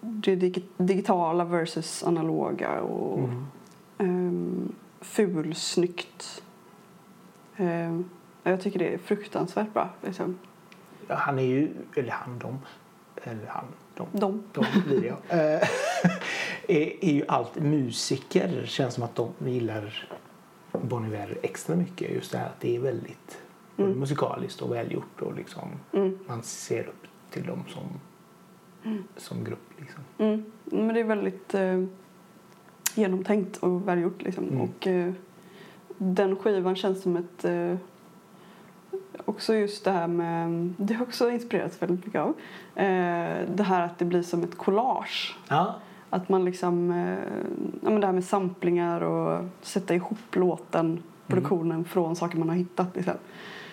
S2: det dig- digitala versus analoga och
S1: Mm.
S2: Fulsnyggt. Ehm, jag tycker det är fruktansvärt bra. Liksom.
S1: Ja, Han är ju, eller han, de, eller han, de,
S2: De.
S1: de blir jag. Eh, är, är ju allt musiker. Känns som att de gillar Bon Iver extra mycket. Just det här att det är väldigt
S2: Mm.
S1: musikaliskt och välgjort och liksom
S2: Mm.
S1: man ser upp till dem som, som grupp. Liksom.
S2: Mm. Men det är väldigt eh, genomtänkt och välgjort. Liksom.
S1: Mm.
S2: Och eh, den skivan känns som ett... Eh, också just det här med... Det har också inspirerats väldigt mycket av. Eh, det här att det blir som ett collage.
S1: Ja.
S2: Att man liksom... Eh, ja, men det här med samplingar och sätta ihop låten, produktionen från saker man har hittat. Liksom.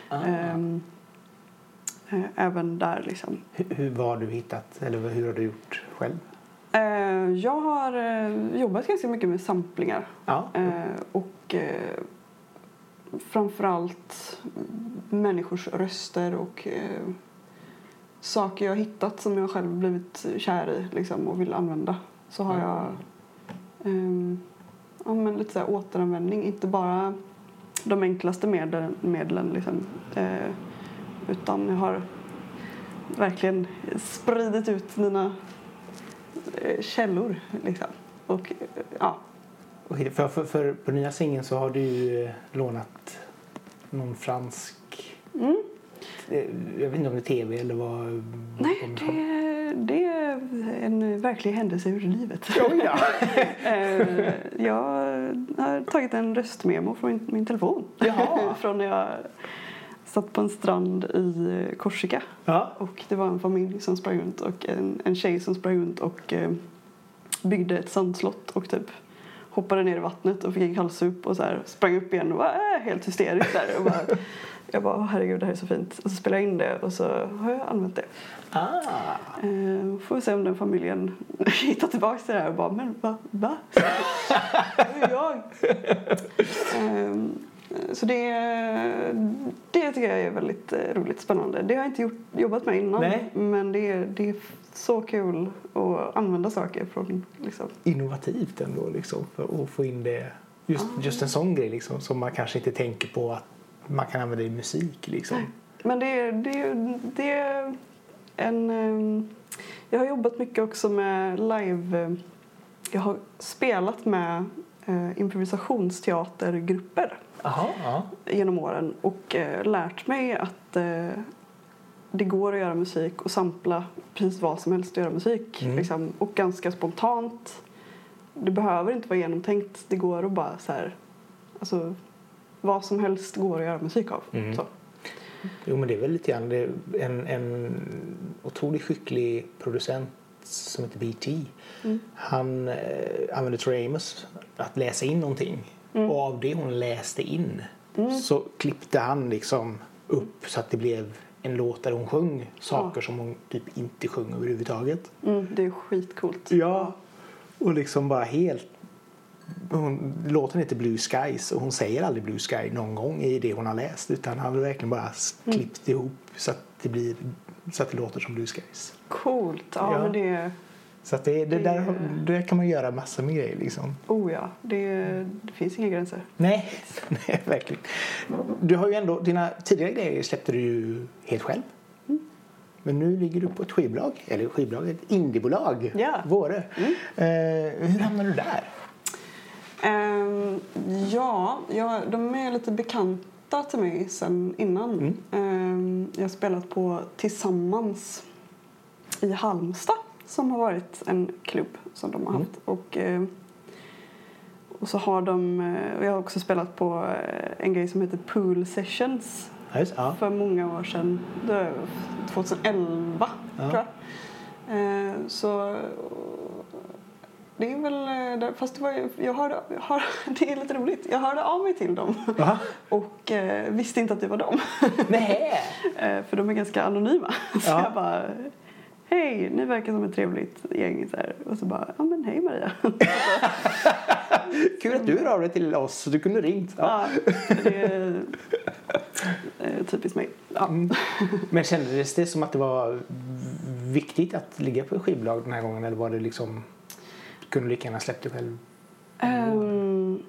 S1: Ah.
S2: Ehm, eh, även där liksom.
S1: Hur, hur vad har du hittat eller hur har du gjort själv?
S2: Eh, jag har eh, jobbat ganska mycket med samplingar.
S1: Ja.
S2: Eh, och framförallt människors röster och saker jag hittat som jag själv blivit kär i liksom, och vill använda. Så har jag ehm, ja, men lite så här återanvändning. Inte bara de enklaste medlen, medlen liksom, eh, utan jag har verkligen spridit ut mina källor. Liksom. Och eh, ja,
S1: Okej, för, för, för på nya singeln så har du ju eh, lånat någon fransk...
S2: Mm.
S1: eh, Jag vet inte om det är tv eller vad...
S2: Nej, det, det är en verklig händelse ur livet.
S1: Oj, ja.
S2: Eh, jag har tagit en röstmemo från min, min telefon. Från när jag satt på en strand i Korsika.
S1: ja.
S2: Och det var en familj som sprang runt och en, en tjej som sprang runt och eh, byggde ett sandslott och typ hoppade ner i vattnet och fick en kallsup och så här sprang upp igen och var äh, helt hysterisk där och bara Jag bara, "Åh, herregud det här är så fint. Och så spelade jag in det och så har jag använt det.
S1: Ah.
S2: Eh, får vi se om den familjen hittar tillbaka till det här och bara, men va? va? Det är jag. Ehm, så det, det tycker jag är väldigt eh, roligt spännande. Det har jag inte gjort, jobbat med innan.
S1: Nej.
S2: Men det är, det är så kul att använda saker från liksom,
S1: Innovativt ändå liksom för att få in det. Just, just en sån grej liksom som man kanske inte tänker på att man kan använda i musik liksom.
S2: Men det, är- det, det är en... ehm, Jag har jobbat mycket också med live... eh, Jag har spelat med improvisationsteatergrupper
S1: Jaha, ja.
S2: genom åren och eh, lärt mig att eh, det går att göra musik och sampla precis vad som helst att göra musik.
S1: Mm.
S2: Liksom, och ganska spontant. Det behöver inte vara genomtänkt. Det går att bara så här... Alltså, vad som helst går att göra musik av.
S1: Mm.
S2: Så.
S1: Jo men det är väl lite grann en, en otroligt skicklig producent som heter BT.
S2: Mm.
S1: Han eh, använde Tori Amos att läsa in någonting
S2: Mm.
S1: och av det hon läste in så klippte han liksom upp så att det blev en låt där hon sjöng saker som hon typ inte sjöng överhuvudtaget.
S2: Mm, det är skitcoolt.
S1: Ja. Och liksom bara helt... Hon, låten heter Blue Skies och hon säger aldrig Blue Sky någon gång i det hon har läst utan han har verkligen bara s- klippt ihop så att det blir så att det låter som Blue Skies.
S2: Coolt. Ja,
S1: Ja.
S2: men det...
S1: Så att det, det,
S2: Det-
S1: där, där kan man göra massor med grejer liksom.
S2: Oh ja, det, det finns inga gränser.
S1: Nej, nej, verkligen. Du har ju ändå, dina tidigare grejer släppte du ju helt själv. Men nu ligger du på ett skivbolag, eller skivbolag, ett indiebolag,
S2: Ja.
S1: Våre. Eh, hur hamnade du där?
S2: Ehm, ja, ja, de är lite bekanta till mig sen innan.
S1: Mm.
S2: Ehm, jag har spelat på Tillsammans i Halmstad som har varit en klubb som de har
S1: Mm.
S2: haft. Och, eh, och så har de, eh, och jag har också spelat på eh, en grej som heter Pool Sessions
S1: just, ja.
S2: för många år sedan. Det var 2011
S1: Ja.
S2: tror jag. Så det är väl, fast det var, jag hörde, jag det är lite roligt. Jag hörde av mig till dem
S1: Va?
S2: och eh, visste inte att det var dem.
S1: Nej.
S2: För de är ganska anonyma. Så
S1: Ja.
S2: jag bara, hej, ni verkar som ett trevligt gäng. Så här. Och så bara, ja men hej Maria.
S1: Kul att du hör av dig till oss. Du kunde ringt. Ja.
S2: ja, det är eh, typiskt mig. Ja.
S1: Mm. Men kändes det som att det var viktigt att ligga på skivbolag den här gången? Eller var det liksom... Kunde du lika gärna släppt det själv?
S2: Ehm,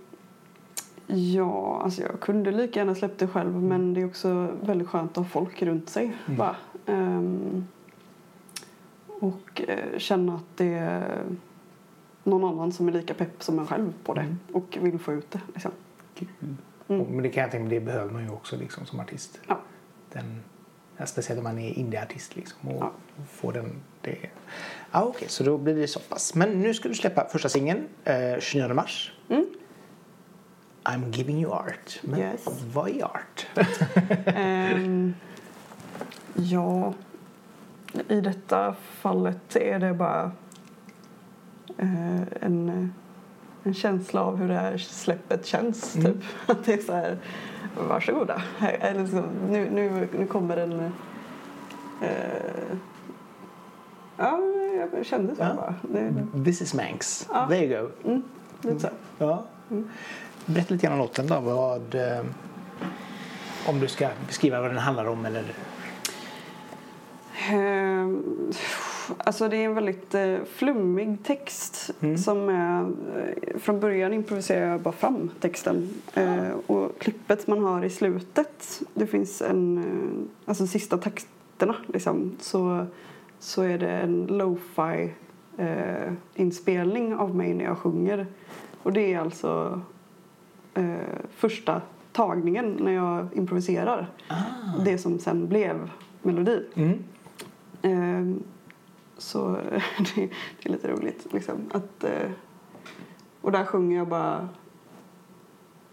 S2: ja, alltså jag kunde lika gärna släppt det själv men det är också väldigt skönt att ha folk runt sig. Bara. Ehm, och eh, känna att det är någon annan som är lika pepp som en själv på det
S1: Mm.
S2: och vill få ut det. Liksom. Mm.
S1: Och- Men det kan jag tänka mig, det behöver man ju också liksom, som artist.
S2: Ja.
S1: Den, speciellt om man är indieartist liksom. Och
S2: Ja.
S1: får den... Det. Ja, Okej, så då blir det så pass. Men nu ska du släppa första singeln eh, 29 mars.
S2: Mm.
S1: I'm giving you art. Men
S2: Yes.
S1: vad är art?
S2: Ehm, ja, i detta fallet är det bara eh, en, en känsla av hur det här släppet känns.
S1: Mm.
S2: Typ. Att det är så här, varsågoda. Här, eller så, nu, nu, nu kommer en... Eh, ja, jag kände så
S1: Ja.
S2: bara. Det,
S1: This is Manx.
S2: Ja.
S1: There you go.
S2: mm, lite så.
S1: Ja.
S2: Mm.
S1: Berätta lite grann om låten då. Vad, eh, om du ska beskriva vad den handlar om eller...
S2: Ehm, Alltså det är en väldigt eh, flummig text
S1: Mm.
S2: som är, eh, från början improviserar jag bara fram texten eh, och klippet man har i slutet det finns en, alltså sista texterna liksom så, så är det en lo-fi eh, inspelning av mig när jag sjunger och det är alltså eh, första tagningen när jag improviserar det som sen blev melodi.
S1: Mm.
S2: Ehm, så det, är lite roligt. Liksom, att, eh, och där sjunger jag bara...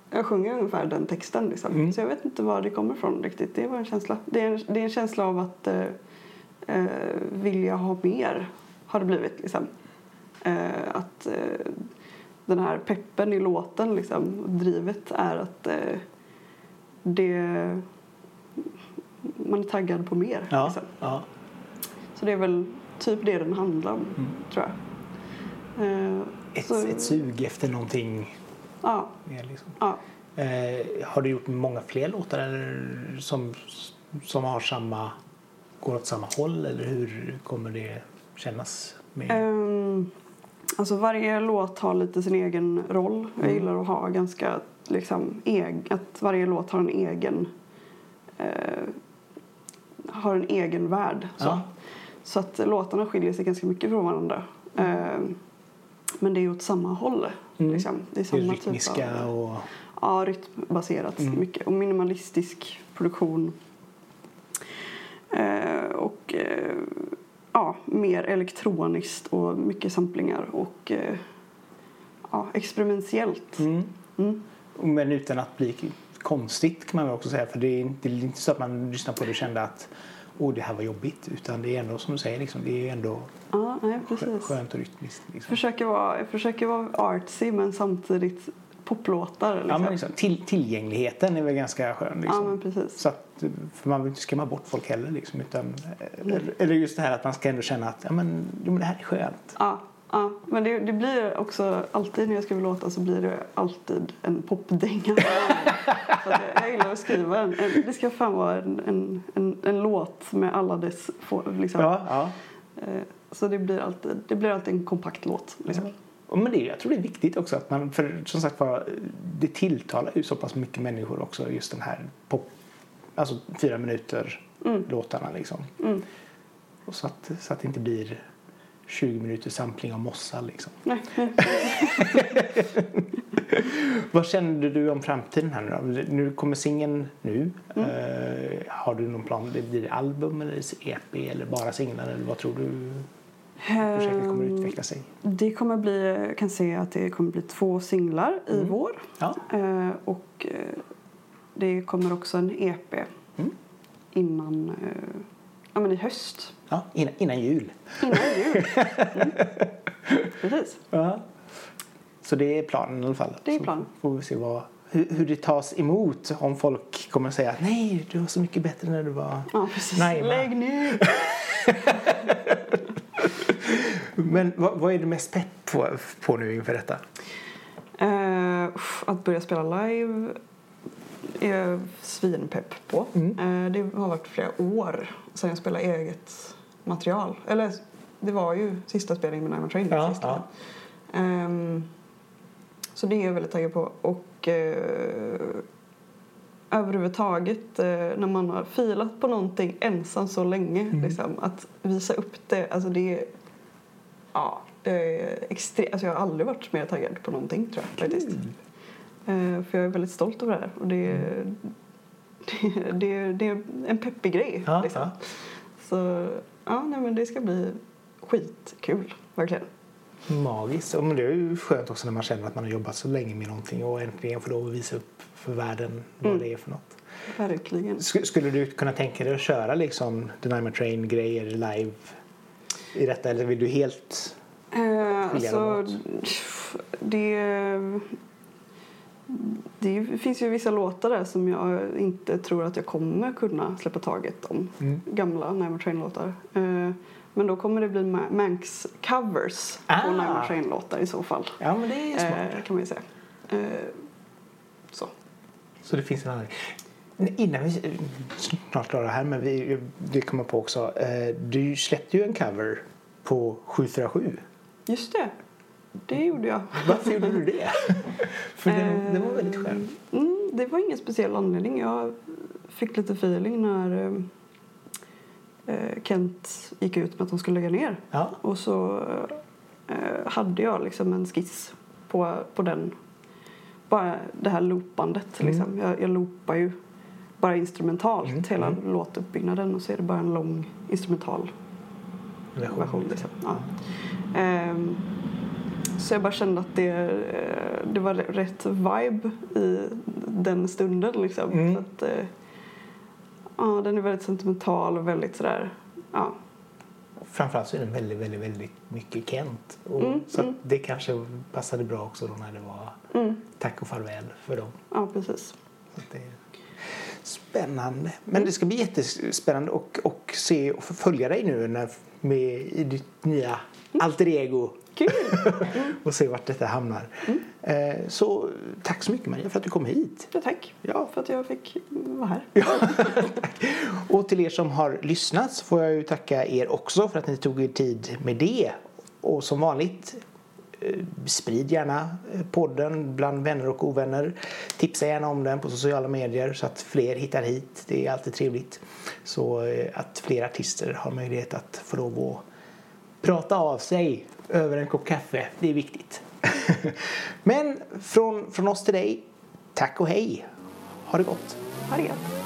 S2: Jag sjunger ungefär den texten. Liksom.
S1: Mm.
S2: Så jag vet inte var det kommer ifrån riktigt. Det var en känsla. Det är en, det är en känsla av att eh, eh, vilja ha mer, har det blivit. Liksom. Eh, att eh, den här peppen i låten, liksom, drivet, är att eh, det man är taggad på mer.
S1: Ja,
S2: Liksom.
S1: ja.
S2: Så det är väl typ det den handlar om,
S1: Mm.
S2: tror jag. Eh,
S1: Ett,
S2: så-
S1: ett sug efter någonting
S2: Ja,
S1: mer liksom.
S2: ja.
S1: Eh, har du gjort många fler låtar eller som, som har samma, går åt samma håll eller hur kommer det kännas? Med?
S2: Ehm, alltså varje låt har lite sin egen roll. Jag
S1: Mm.
S2: gillar att ha ganska liksom eg, att varje låt har en egen eh, har en egen värld. Så,
S1: Ja.
S2: Så att låtarna skiljer sig ganska mycket från varandra. Ehm, men det är åt samma håll.
S1: Mm.
S2: Liksom. Det är
S1: det
S2: samma
S1: är rytmiska
S2: typ av,
S1: och...
S2: Ja, rytmbaserat
S1: Mm.
S2: mycket. Och minimalistisk produktion. Eh, och eh, ja, mer elektroniskt och mycket samplingar och eh, ja, experimentellt.
S1: Mm.
S2: Mm.
S1: Men utan att bli konstigt kan man väl också säga. För det är det är inte så att man lyssnar på det och kände att åh, det här var jobbigt. Utan det är ändå som du säger, liksom, det är ändå
S2: Ja, nej,
S1: skönt och rytmiskt. Liksom.
S2: Försöker vara, jag försöker vara artsy men samtidigt poplåtar. Liksom.
S1: Ja, men liksom, till, tillgängligheten är väl ganska skön. Liksom.
S2: Ja, men precis.
S1: Så att, för man vill inte skrämma bort folk heller. Liksom, utan,
S2: Mm.
S1: eller, eller just det här att man ska ändå känna att ja, men, jo, men det här är skönt.
S2: Ja, ja. men det, det blir också alltid när jag skriver låtar så blir det alltid en popdänga. Jag, jag gillar att skriva en, en, det ska fan vara en, en, en, en låt med alla dess få, liksom.
S1: Ja, ja.
S2: Eh, Så det blir alltid, det blir alltid en kompakt låt. Liksom.
S1: Och Men det, jag tror det är viktigt också att man, för som sagt var, det tilltalar ju så pass mycket människor också just den här pop, alltså fyra minuter
S2: Mm.
S1: låtarna liksom.
S2: Mm.
S1: Och så att, så att det inte blir 20 minuter sampling av mossa liksom. Vad kände du om framtiden här nu då? Nu kommer singeln nu.
S2: Mm.
S1: Eh, har du någon plan? Blir det album eller EP eller bara singlar eller vad tror du projektet kommer att
S2: Ehm,
S1: utveckla sig?
S2: Det kommer bli, jag kan säga att det kommer bli två singlar i
S1: Mm.
S2: vår.
S1: Ja.
S2: Eh, och eh, det kommer också en EP
S1: Mm.
S2: innan, eh, ja men i höst.
S1: ja innan, innan jul.
S2: Innan jul. Mm. Precis.
S1: Ja. Så det är planen i alla fall.
S2: Det är
S1: Så
S2: planen.
S1: får vi se vad, hur, hur det tas emot om folk kommer att säga att nej, du var så mycket bättre när du var...
S2: Ja, precis.
S1: Va?
S2: Lägg ner!
S1: Men vad, vad är du mest pepp på, på nu inför detta?
S2: Uff, att börja spela live är jag svinpepp på.
S1: Mm.
S2: Eh, det har varit flera år sedan jag spelade eget material. Eller det var ju sista spelningen med Nine Train.
S1: Ja,
S2: sista.
S1: ja.
S2: Ehm, så det är jag väldigt taggad på. Och eh, överhuvudtaget eh, när man har filat på någonting ensam så länge.
S1: Mm.
S2: Liksom, att visa upp det, alltså det är... Ja, det är extremt. Alltså jag har aldrig varit mer taggad på någonting tror jag faktiskt. Eh, för jag är väldigt stolt över det här. Och det, är- det, det, det är en peppig grej.
S1: Ja,
S2: liksom.
S1: ja.
S2: Så ja, nej, men det ska bli skitkul, verkligen.
S1: Magiskt. Ja, Men det är ju skönt också när man känner att man har jobbat så länge med någonting och äntligen får lov att visa upp för världen vad
S2: Mm.
S1: det är för något.
S2: Verkligen.
S1: Sk- Skulle du kunna tänka dig att köra liksom Dynamo Train-grejer live i detta eller vill du helt...
S2: Eh,
S1: Skilja dem
S2: alltså, det, det finns ju vissa låtar där som jag inte tror att jag kommer kunna släppa taget om.
S1: Mm.
S2: Gamla Nine Train-låtar. Eh, men då kommer det bli Ma- Manx covers
S1: Ah.
S2: på Nine Train-låtar i så fall.
S1: Ja, men det är smart.
S2: Eh, kan man ju säga. Eh, så.
S1: Så det finns en anledning. Innan vi snart klara här, men vi, vi kommer på också. Du släppte ju en cover på 747.
S2: Just det. Det gjorde jag.
S1: Varför gjorde du det? För den, den var väldigt skön.
S2: Mm, det var ingen speciell anledning. Jag fick lite feeling när eh, Kent gick ut med att de skulle lägga ner.
S1: Ja.
S2: Och så eh, hade jag liksom en skiss på, på den. Bara det här loopandet.
S1: Mm.
S2: Liksom. Jag, jag loopar ju bara instrumentalt
S1: Mm,
S2: hela
S1: mm.
S2: låtuppbyggnaden och så är det bara en lång instrumental
S1: Version.
S2: version. Liksom. Ja. Ehm, så jag bara kände att det, eh, det var rätt vibe i den stunden. Liksom.
S1: Mm.
S2: Att, eh, ja, den är väldigt sentimental och väldigt sådär... Ja.
S1: Framförallt så är den väldigt, väldigt, väldigt mycket Kent. Och,
S2: Mm,
S1: så
S2: mm.
S1: det kanske passade bra också då när det var
S2: Mm,
S1: tack och farväl för dem.
S2: ja, precis.
S1: Spännande. Men det ska bli jättespännande att och se och följa dig nu när, med, i ditt nya alter ego.
S2: Kul!
S1: och se vart detta hamnar. Eh, så tack så mycket Maria för att du kom hit.
S2: Ja, tack
S1: Ja.
S2: för att jag fick vara här.
S1: Och till er som har lyssnat så får jag ju tacka er också för att ni tog er tid med det. Och som vanligt Eh, sprid gärna eh, podden bland vänner och ovänner. Tipsa gärna om den på sociala medier så att fler hittar hit. Det är alltid trevligt. Så eh, att fler artister har möjlighet att få lov att prata av sig över en kopp kaffe. Det är viktigt. Men från, från oss till dig, tack och hej. Ha det gott.
S2: Ha det gott!